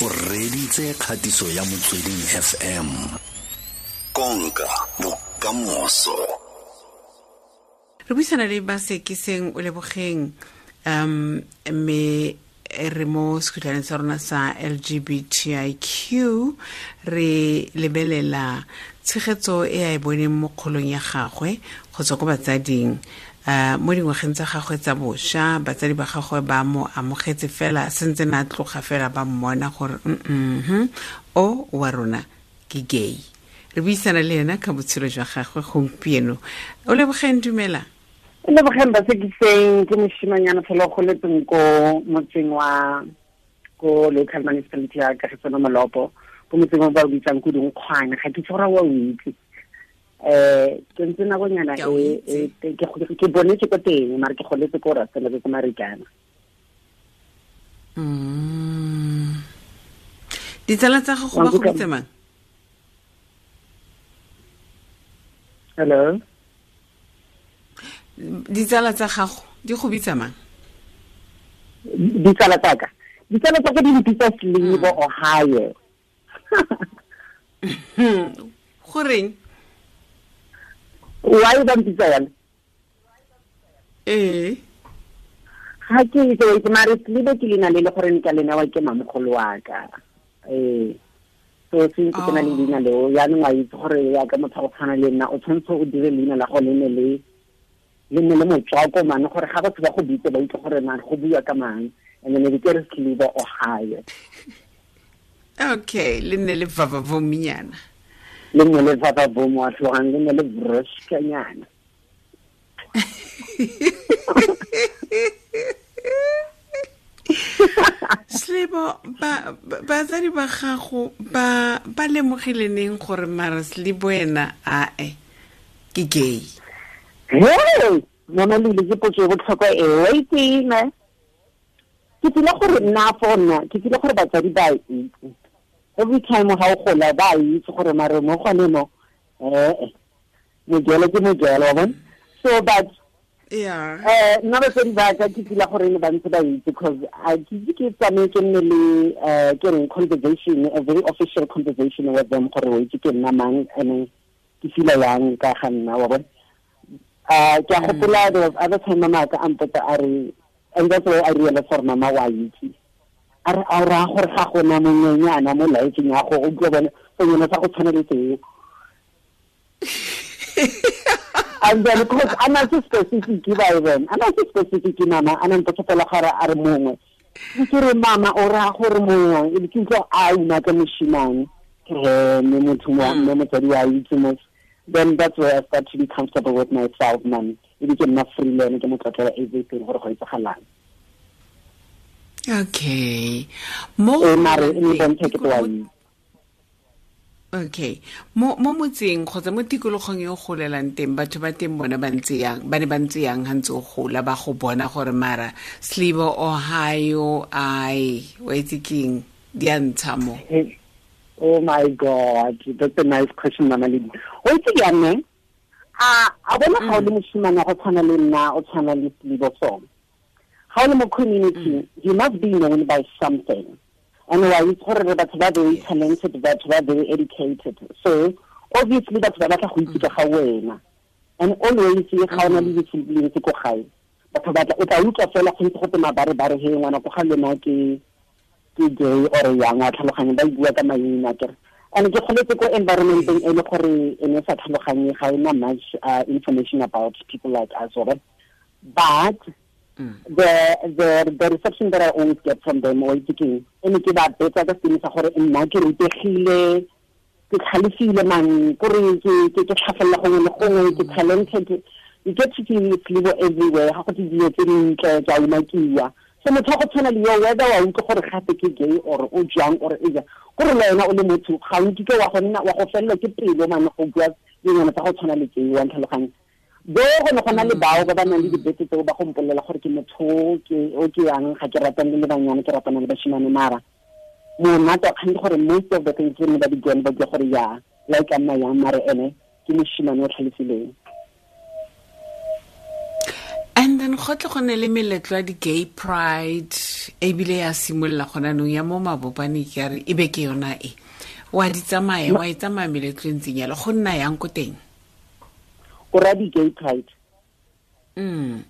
o reditse kgatiso ya motsweding fm konka bokamoso. Re buisana le basekiseng o lebogeng um mme re mo sekhutlhaneng sa rona sa lgbtiq re lebelela tshegetso e a e boneng mo kgolong ya gagwe go tswa ko batsading uh, mo dingwageng tsa gagwe tsa bošwa batsadi ba gagwe ba mo amogetse fela sentse na tloga fela ba mmona gore mm o wa rona ke gay. Re buisana le ena ka botshelo jwa gagwe gompieno. O lebogeng dumela? E lebogeng ba sekiseng ke moshimanyana fela go letseng ko motseng wa ko local municipality ya kagetsano molopo ko motseng o ba o bitsang ko dinkgwane ga ke itse gore wa o itse um ke ntse nakonyana ke bonetse ko teng mare ke goletse ko raselebe ko marikana. Ditsala tsa gago ba go bitse mang? Hello? Ditsala tsa gago di go bitsa mang? Ditsala tsaka ditsala tsaka di mpitsa slibo ohio goreng why ba mpitsa yalo ee ga ke itse wa itse mare slibo ke leina le le gore nka le newa ke mamogolo wa ka. Ee so since ke na le leina leo. Yaanong wa itse gore yaka motho go tshwana le nna o tshwanetse o dire leina la go le ne le le nne le motswako mane gore ga batho ba go bitse ba itse gore man go bua ka mang and then be kere slibo ohio okay le nne le vava vominyana le nne le vava vomo wa tlogang le nne le vroskanyana slebo batsadi ba gago ba ba lemogile neng gore mara slebo ena ae ke gay? Hey! Mona lele ke potso e botlhokwa e wa itsene ke tsile gore nna for nna ke tsile gore batsadi ba itse every time ga o gola ba itse gore mare mo gone mo ee mogelo ke mogelo wa bone so but yeah. eh nna batsadi ba ka ke tsile gore ne ba ntse ba itse because ke itse ke tsamaye ke nne le eh ke reng conversation a very official conversation with them gore wa itse ke nna mang and ke feel yang ka ga nna wa bone uh ke a gopola there was other time mama ka ampota a re and that's why I realized for mama wa itse a re a gore ga gona monyenyana mo laetseng ya go o tlo bone senyana sa go tshwana le teng. And then because I'm not so specific by then I'm not so specific mama ana ntse tota fela gara a re mongwe. Ke re mama o ra gore mongwe e ke tlo a una ka moshimane ke me motho mo mo motsadi wa itse mo. Then that's where I start to be comfortable with myself man e ke nna freelance ke motlotlela everything gore go itsagalang okay. Mo e mare e bontsha ke twa okay. Mo mo motseng kgotsa mo tikologong e o golelang teng batho ba teng bona ba ntse yang ba ne ba ntse yang ga ntse o gola ba go bona gore mara slibo ohio ai wa itse keng? Di a ntsha mo. Oh my god that's a nice question mama ledi o itse ke yanne a a bona ga o le moshimane go tshwana le nna o tshwana le slibo song ga le community you must be known by something. And wa itse gore re batho ba very talented batho ba very educated. So obviously that's ba batla go itse ka ga wena. And always ga o na le di-siblings ko gae batho batla o tla utlwa fela go ntse go te mabare-bare he ngwana ko ga lena ke ke gay or yang? Wa tlhaloganye ba bua ka maina and ke goletse ko environmenteng e le gore e ne sa tlhaloganye ga ena much uh, information about people like us right? but Mm. the the the reception that I always get from them itse keng e ne ke ba betsa ka sengwe sa gore nna ke rutegile ke tlhalefile man kore ke tlhagelela gongwe le gongwe ke talented you get to see live everywhere ga go te dilo tse dintle ke a umakiwa so motho go tshwana le yo whether wa utlwe gore gape ke gay or o jang or e jang kore le wena o le motho ga o nkike wa go nna wa go felelwa ke pelo mane go bua dingwana tsa go tshwana le wa bo go ne go na le bao ba ba nang le dibete tseo ba go mpolelela gore ke motho o ke yang ga ke ratang le banyane ke ratana le bashimane mara monate kgang ke gore most of the things ne ba di gen ba ke gore ya like a nna yang mare ene ke moshimane o tlhalefileng and then go tle go ne le meletlo ya di-gay pride ebile ya simolola gonanong ya mo mabopane ke re e be ke yona e. Wa di tsamaya wa e tsamaya meletlo e ntseng yalo go nna yang ko teng o ra di-gay pride mm.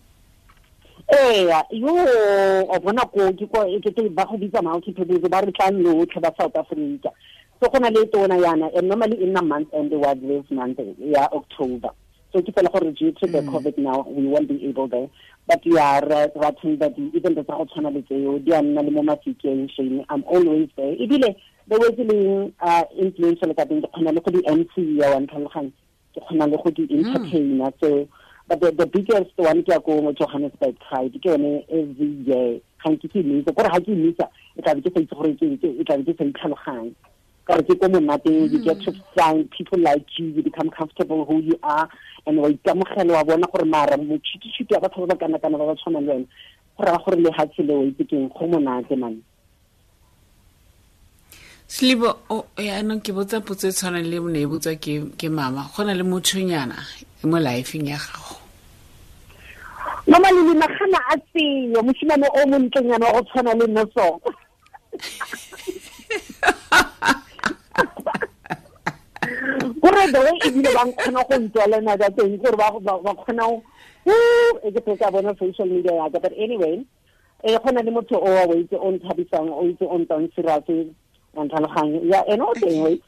Eya yo o bona ko ke ko ke te ba go bitsa multiples ba re tlang lotlhe ba south africa. So go na le tona yana and normally in a month and was this month ya october. So ke fela gore due to the Mm. covid now we won't be able there. But we are uh, ratting that even the go tshwana le tseo di a nna le mo mafikeng shane i'm always there. Ebile the way ke leng uh, influential ka teng ke kgona le go di-mc ya one tlhaloganye ke kgona le go di-entertainer so but the, the biggest one ke ya ko mo johannesburg pride ke yone every year ga nke ke emisa kore ga ke emisa e tlabe ke sa itse gore ke e tlabe ke sa itlhaloganye kare ke ko monateng you get to find people like you you become comfortable who you are and wa ikamogela wa bona gore mara motšhitšhiti ya batho ba ba kana-kana ba ba tshwanang le wena go raya gore lehatshe le wa itse keng go monate man selibo o- yaanong ke botsa potso e tshwanang le ne e botswa ke mama. Go na le mothonyana mo lifeng ya gago. Normally le nagana a seyo mosimane o montlenyana wa go tshwana le noso. Kore the way ebile ba nkgona go ntwelena ka teng gore ba kgona go e ke tloka bona social media yaka but anyway e go na le motho o wa itse o nthabisang o itse o ntang serate wa ntlhaloganye ya ene o teng wait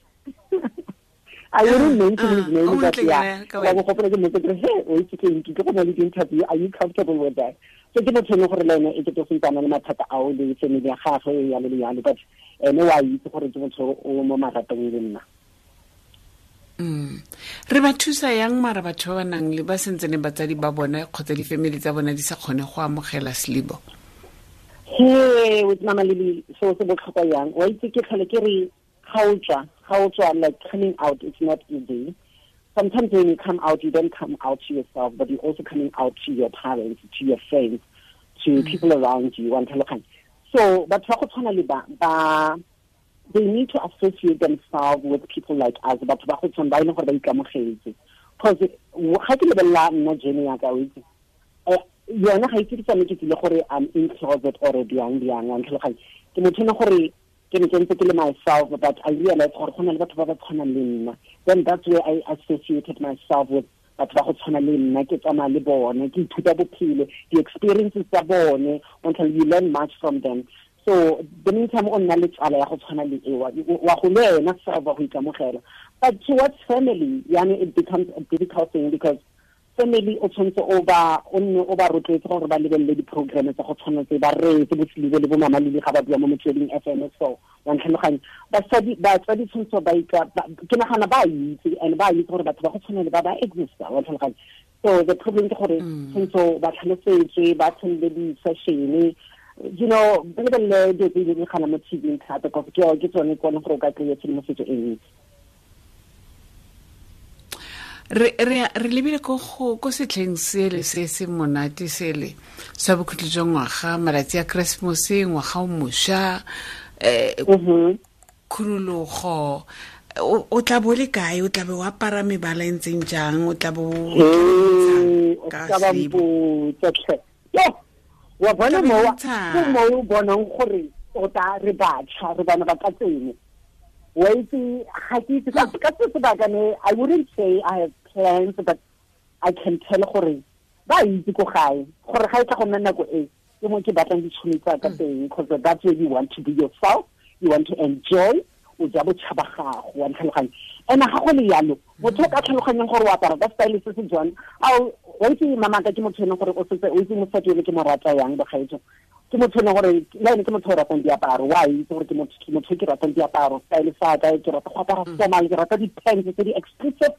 I wouldn't mention his Ah, ka go gopola ke motse ke re, "Hey, wait, ke eng, ke go na le di-interview. Are you comfortable with that?" So ke motho e gore le ene e ke to sentsana le mathata ao le family ya gagwe yalo le yalo but ene wa itse gore ke motho o mo maratong le nna Mm. re ba thusa yang mara batho ba ba nang le ba sentsene batsadi ba bona kgotsa di-family tsa bona di sa kgone go amogela selibo he with mama lily so se botlhokwa yang wa itse ke tlhole ke re ga o tswa ga o tswa like coming out it's not easy. Sometimes when you come out you don't come out to yourself but you're also coming out to your parents to your friends to mm. people around you wa ntlhaloganya so batho ba go tshwana le ba ba they need to associate themselves with people like us batho ba go tshwana ba e leng gore ba ikamogetse. Because ga ke lebelela nna journey ya ka o itse yona ga itse ke tsame ke tlile gore um, i'm in closet or bjang bjang wa ntlhaloganye ke motho ene gore ke ne ke ntse ke le myself but i realize gore go na le batho ba ba tshwanang le nna. Then that's where i associated myself with batho ba go tshwana le nna. Ke tsamaya le bone ke ithuta bophelo di-experiences tsa bone until you learn much from them. So the meantime o nna le tsala ya go tshwana le ewa wa go le wena self wa go ikamogela. But towards family yani it becomes a difficult thing because family o tshwanetse o ba o nne o ba rotloetse gore ba lebelele di-program tsa go tshwana tse ba reetse botlhile le bo mama lele ga ba bua mo motsweding f m so wa ntlhaloganya basadi batsadi tshwanetse ba ba- ke nagana ba itse and ba itse gore batho ba go tshwana le ba ba exista wa ntlhaloganya. So the problem ke gore mm. tshwanetse ba tlhalosetswe ba tshwanele di-session you know ba lebelele dilo tse di diragala mo tv thata because ke tsone kone gore o ka kry-a tshedimosetso e ntsi re lebile ko setlheng sele se se monate sele sa bokhutlo jwa ngwaga malatsi a christmas ngwaga o mošwa um khurologo khunologo o o tla bo le kae? O tla be o apara mebala e ntseng jang? O tla. Yo, wa bona Ka ke mo o bonang gore o ta re batšha re bana ba ka tsene. Wa itse ga ke itse ka ka se sebaka ne i wouldn't say i have plans but i can tell gore ba itse ko gae. Gore ga e tla go nna nako e ke mo ke batlang ditšhomi tsa ka teng mm. because that's where you want to be yourself you want to enjoy o ja botšhaba gago wa ntlhaloganya. And ga go le yalo motho o ka tlhaloganyang gore o apara ka style se se jwang a wa itse mamaka ke motho e leng gore o setse o itse mosadi ele ke mo rata yang bagaetso ke motho e leng gore le ene ke motho o ratang diaparo wa itse gore ke motho ke ratang diaparo style sa ka ke rata go apara mm. formal ke rata di-pants tse di-exclusive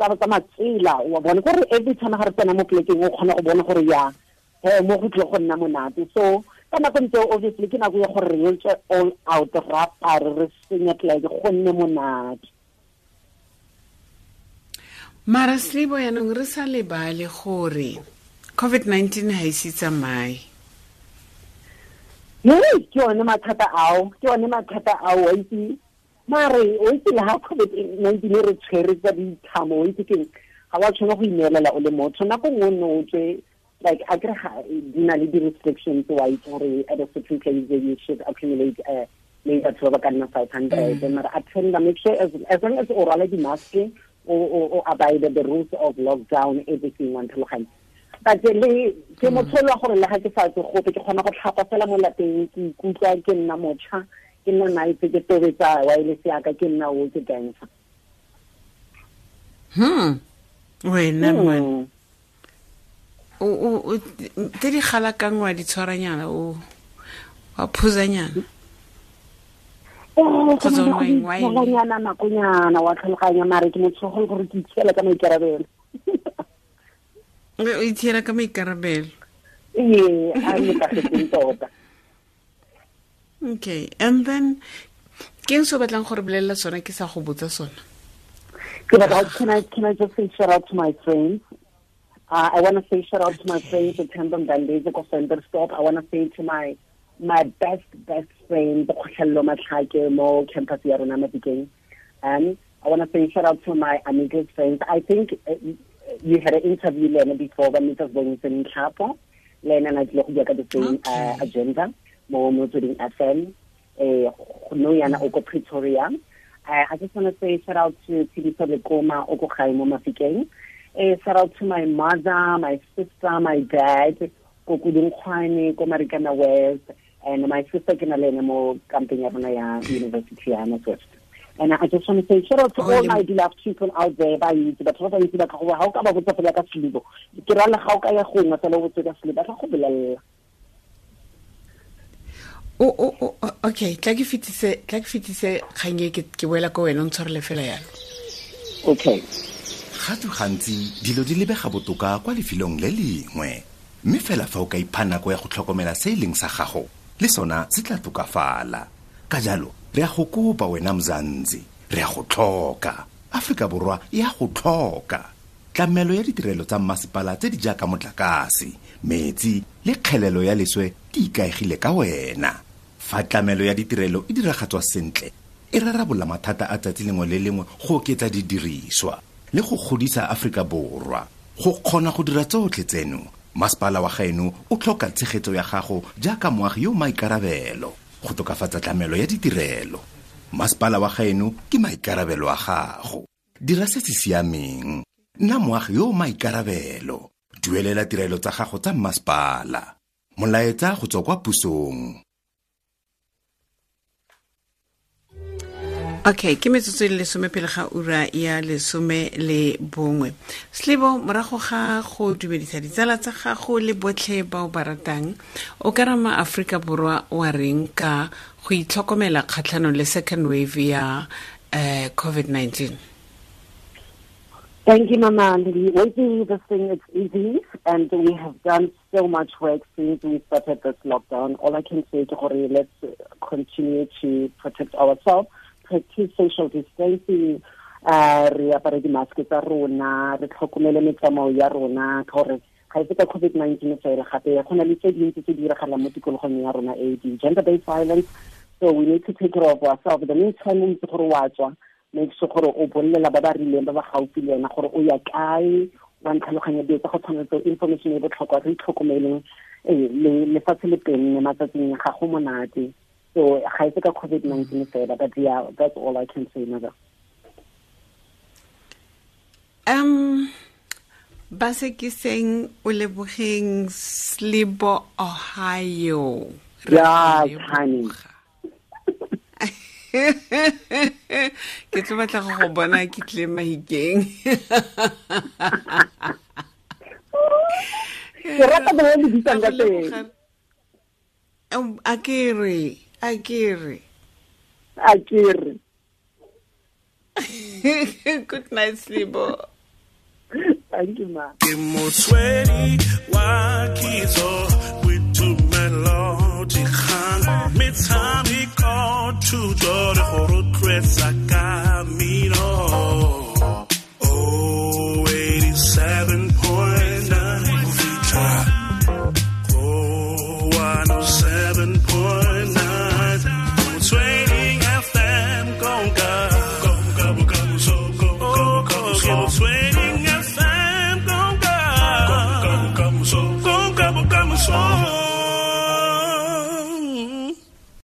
tsa tsa matsela. Wa bone gore every time ga re tsena mo plekeng o kgona go bona gore ya mo go go nna monate. So ka nako ntse obviously ke nako ya gore re all out re apare re senye pleke go nne monate. Mara selebo yaanong re sa lebale gore covid-19 ga ise tsamaye. Ke yone mathata ao ke yone mathata ao wa itse mare o itse le ha covid-19 e re tshwere tsa dithamo o itse keng ga wa tshwana go ineelela o le motho nako nngwe o nne o tswe like a kere di na le di-restrictions wa itse gore at a certain place you should accumulate uh, maybe batho ba ba ka nna five hundred mm. mara attenda make sure as, as long as o rwala di-mask o, o, o abide the rules of lockdown everything wa ntlhaloganya but le ke motlholo gore le ga ke sa tse gope ke kgona go tlhapa fela mo lapeng ke ikutlwa ke nna motšha ke nna nice ke tobetsa wireless yaka ke nna o ke dancer hmm. Wena mwana o tse di galakang wa di tshwaranyana o wa phuzanyana kgotsaanyana nakonyana wa tlhaloganya mare ke motshogo le gore ke itshiela ka maikarabelo. O itshiela ka maikarabelo? Ee a nepagetseng tota okay and then ke eng se o batlang gore bolelela sona ke sa go botsa sona can I, can I just say shout out to my friends Uh, I want to say shout out to my friends at Tandem Bandezi Stop. I want to say to my my best best friend Kgotlhello Matlhake mo campus ya rona Mafikeng. Um I want to say shout out to my amigos friends. I think uh, you had an interview Lena before when it was going to Nchapo. Lena na tlile go bua ka the same uh, agenda mo Motsweding FM. Eh no yana o ko Pretoria. I just want to say shout out to Tshediso Lekoma o ko gae mo Mafikeng eh shout out to my mother my sister my dad ko Kudunkgwane ko marikana west and my sister ke na le ene mo camping ya rona ya university ya northwest and I just want to say shout out to all my beloved people out there ba itse batho ba ba itse ba ka go ha o ka ba botsa fela ka selibo ke ra le ga o ka ya gongwe fela o botse ka selibo ba tla go bolelela okay tla ke fitise tla ke fitise e ke boela ko wena o ntshwarele fela yalo. Okay gato gantsi dilo di lebega botoka kwa lefelong le lengwe mme fela fa o ka ipha nako ya go tlhokomela se e leng sa gago le sona se tla tokafala. Ka jalo re a go kopa wena mzanzi re a go tlhoka. Aforika borwa e a go tlhoka. Tlamelo ya ditirelo tsa mmasepala tse di jaaka motlakase metsi le kgelelo ya leswe di ikaegile ka wena fa tlamelo ya ditirelo e diragatswa sentle. E rarabola mathata a tsatsi lengwe le lengwe go oketsa didiriswa le go godisa Afrika Borwa. Go kgona go dira tsotlhe tseno masepala wa gaeno o tlhoka tshegetso ya gago jaaka moagi yo maikarabelo go tokafatsa tlamelo ya ditirelo. Masepala wa gaeno ke maikarabelo a gago. Dira se se siameng. Nna moagi yo maikarabelo duelela tirelo tsa gago tsa masepala. Molaetsa go tswa kwa pusong okay ke metsotso le lesome pele ga ura ya lesome le bongwe slebo morago ga go dumedisa ditsala tsa gago le botlhe bao ba ratang o ka rama aforika borwa wa reng ka go itlhokomela kgatlhanong le second wave ya uh, covid-19 Thank you, Mama. Waiting this thing is easy, and we have done so much work since we started this lockdown. All I can say is let's continue to protect ourselves practice social distancing uh re apare di-mask tsa rona re tlhokomele metsamao ya rona ka gore ga e ka covid-19 fela gape go na le tse dintsi tse di diragalang mo tikologong ya rona e di-gender based violence. So we need to take care of ourselves. The meantime o ntse gore wa tswa make sure gore o bolelela ba ba rileng ba ba gaufi le wena gore o ya kae wa ntlhaloganya dilo tsa go tshwanetse information e botlhokwa re itlhokomeleng lefatshe le teng matsatsing ga go monate so ga e ka covid-19 fela but yeah that's all i can say mother. Um ba se ke seng o lebogeng slebo ohio honey ke tlo batla go go bona ke tle mahikeng. Ke rata bo le ka teng. a ke re a ke re a ke re good night slibo thank you ma ke motswedi wa kitso boitumelodi kgang metshameko thuto le go rotloetsa ka